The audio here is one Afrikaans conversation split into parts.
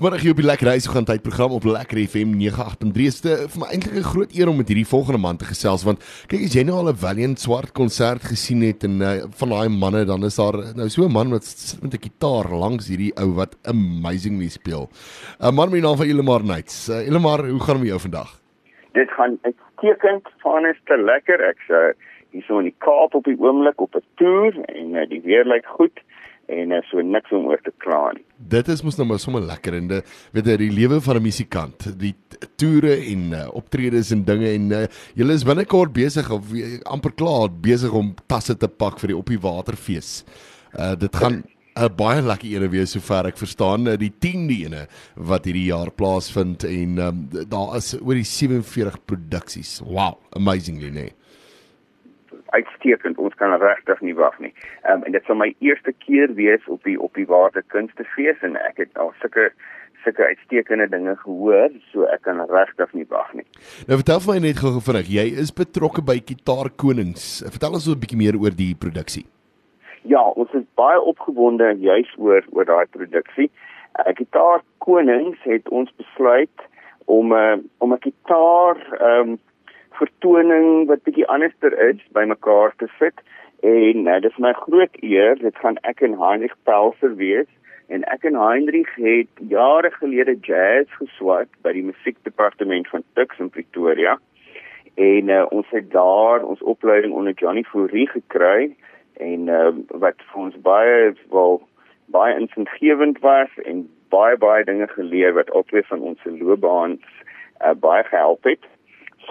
Vanmiddag hier op die Lekker Reis gaan tyd program op Lekker FM 98.3 is dit vir my eintlik 'n groot eer om met hierdie volgende man te gesels want kyk as jy nou al 'n Valiant swart konsert gesien het en uh, van daai manne dan is daar nou so 'n man wat sit met 'n gitaar langs hierdie ou wat amazingly speel. 'n Man met die naam van Elimar Knights. Uh, Elimar, hoe gaan dit met jou vandag? Dit gaan uitstekend, van is te lekker. Ek's uh, hier so in die Kaap op die oomblik op 'n toer en uh, die weer lyk goed en uh, so niks om oor te kla nie. Dit is mos nou maar sommer lekker en dit weet jy die lewe van 'n musikant, die toere en uh, optredes en dinge en uh, julle is binnekort besig of uh, amper klaar besig om tasse te pak vir die op die waterfees. Uh dit gaan 'n baie lekker ene wees sover ek verstaan, die 10de ene wat hierdie jaar plaasvind en um, daar is oor die 47 produksies. Wow, amazingly nee uitstekend. Ons kan regtig nie wag nie. Ehm um, en dit sal my eerste keer wees op die op die Waterkunstefees en ek het al sulke sulke uitstekende dinge gehoor, so ek kan regtig nie wag nie. Nou vertel vir my net gou vinnig, jy is betrokke by Gitaar Konings. Vertel ons 'n bietjie meer oor die produksie. Ja, ons is baie opgewonde juis oor oor daai produksie. Uh, Gitaar Konings het ons besluit om 'n uh, om 'n gitaar ehm um, vertoning wat bietjie anderster is bymekaar te sit. En uh, dit is my groot eer. Dit gaan ek en Heinrich Pelser wees. En ek en Heinrich het jare gelede jazz geswat by die musiekdepartement van Tuks in Pretoria. En uh, ons het daar ons opleiding onder Johnny Fourie gekry. En uh, wat vir ons baie wel baie insiggewend was en baie baie dinge geleer wat albei van ons se loopbaans uh, baie gehelp het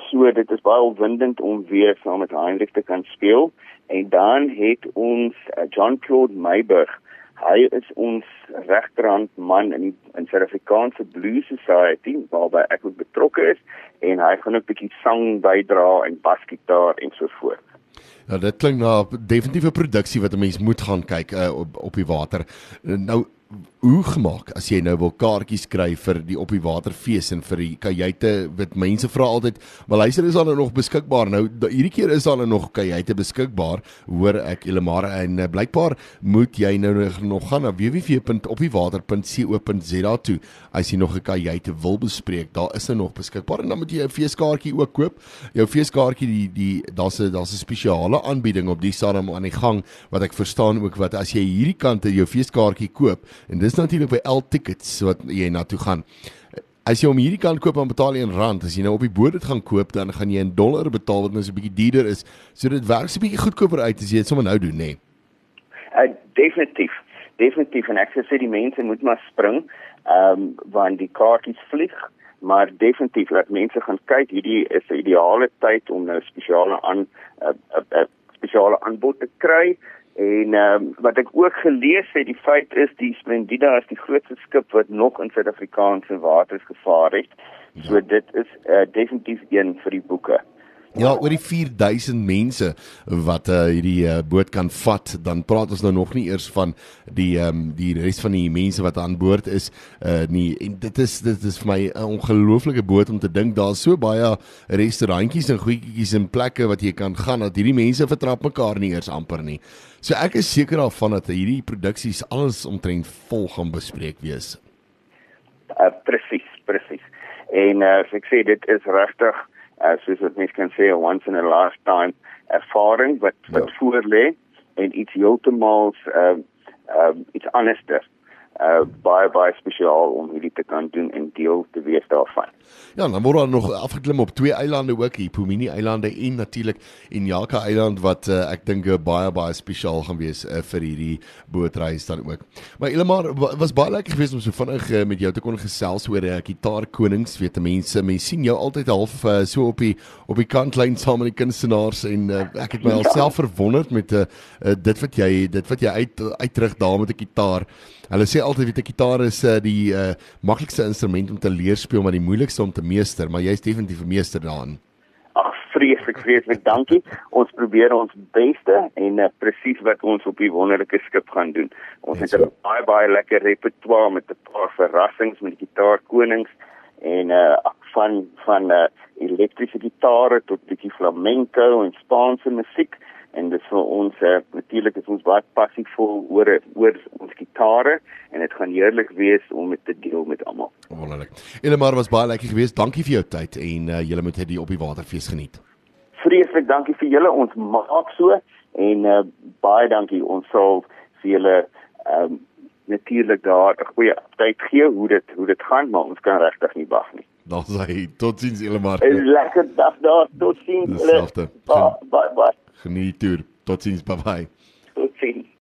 so dit is baie opwindend om weer saam met Heinrich te kan speel en dan het ons uh, John Claude Meiburg hy is ons regterhand man in in Suid-Afrikaanse Blues Society waarby ek ook betrokke is en hy gaan 'n bietjie sang bydra en basgitaar en so voort. Ja, dit klink na definitiewe produksie wat 'n mens moet gaan kyk uh, op op die water. Nou hoe gemaak as jy nou wil kaartjies kry vir die op die waterfees en vir die kajuite? Wat mense vra altyd maar luister is hulle nog beskikbaar? Nou hierdie keer is hulle nog kajuite beskikbaar hoor ek Elemare en uh, blykbaar moet jy nou nog gaan na www.opdiewater.co.za toe as jy nog 'n kajuite wil bespreek. Daar is hulle nog beskikbaar en dan moet jy 'n feeskaartjie ook koop. Jou feeskaartjie die die daar's 'n daar's 'n spesiale aanbieding op die stadium aan die gang wat ek verstaan ook wat as jy hierdie kante jou feeskaartjie koop en dis natuurlik by L tickets wat jy na toe gaan. As jy om hierdie kant koop dan betaal jy in rand. As jy nou op die boot dit gaan koop dan gaan jy in dollar betaal wat nou so 'n bietjie duurder is. So dit werk so 'n bietjie goedkoper uit as jy dit sommer nou doen, nê. Nee. Uh definitief. Definitief en ek sê die mense moet maar spring. Ehm um, want die kaartjies vlieg maar definitief laat mense gaan kyk hierdie is 'n ideale tyd om nou spesiale aan 'n uh, uh, uh, spesiale aanbod te kry En ehm um, wat ek ook gelees het, die feit is die Splendida is die grootste skip wat nog in Suid-Afrikaanse waters gevaar het. So ja. dit is uh, definitief een vir die boeke. Ja, oor die 4000 mense wat uh, hierdie uh, boot kan vat, dan praat ons nou nog nie eers van die ehm um, die res van die mense wat aan boord is uh nie. En dit is dit is vir my 'n ongelooflike boot om te dink daar's so baie restaurantjies en goedjies en plekke wat jy kan gaan dat hierdie mense vertrap mekaar nie eers amper nie. So ek is seker daarvan dat hierdie produksies alles omtrent vol gaan bespreek wees. Uh presies, presies. En uh, as ek sê dit is regtig uh, soos wat mens kan sê 'n once in a lifetime ervaring wat wat ja. voor lê en iets heeltemal ehm uh, um, iets anderster uh baie baie spesiaal om hierdie te kan doen en deel te wees daarvan. Ja, dan word daar nog afgeklim op twee eilande ook, die Pumini eilande en natuurlik Enyaka eiland wat uh, ek dink baie baie spesiaal gaan wees uh, vir hierdie bootreis dan ook. Maar Elmar was baie lekker geweest om so vinnig uh, met jou te kon gesels oor 'n uh, gitaar konings, weet mense, mense sien jou altyd half uh, so op die op die kantlyn saam met die kunstenaars en uh, ek het my ja. alself verwonderd met uh, uh, dit wat jy dit wat jy uit uitrig daar met 'n gitaar. Hulle sê altyd weet 'n gitaar is uh, die uh, maklikste instrument om te leer speel, maar die moeilikste om te meester, maar jy's definitief 'n meester daarin. Ag, vreeslik, vreeslik dankie. Ons probeer ons beste en uh, presies wat ons op die wonderlike skip gaan doen. Ons yes, het 'n baie baie lekker repertoire met 'n paar verrassings met die gitaarkonings en uh van van uh elektriese gitare tot bietjie flamenco en Spaanse musiek en dit vir ons uh, natuurlik is ons baie passievol oor oor ons gitare en dit gaan heerlik wees om dit te deel met almal. wonderlik. Elimar was baie lekker geweest. Dankie vir jou tyd en uh, julle moet hierdie op die waterfees geniet. Vreeslik dankie vir julle. Ons maak so en uh, baie dankie. Ons sal vir julle ehm um, natuurlik daar 'n goeie update gee hoe dit hoe dit gaan, maar ons kan regtig nie wag nie. Dan sê totsiens Elimar. 'n Lekker dag daar. Totsiens. Bye. bye. Geniet toer. Totsiens. Bye bye. Totsiens.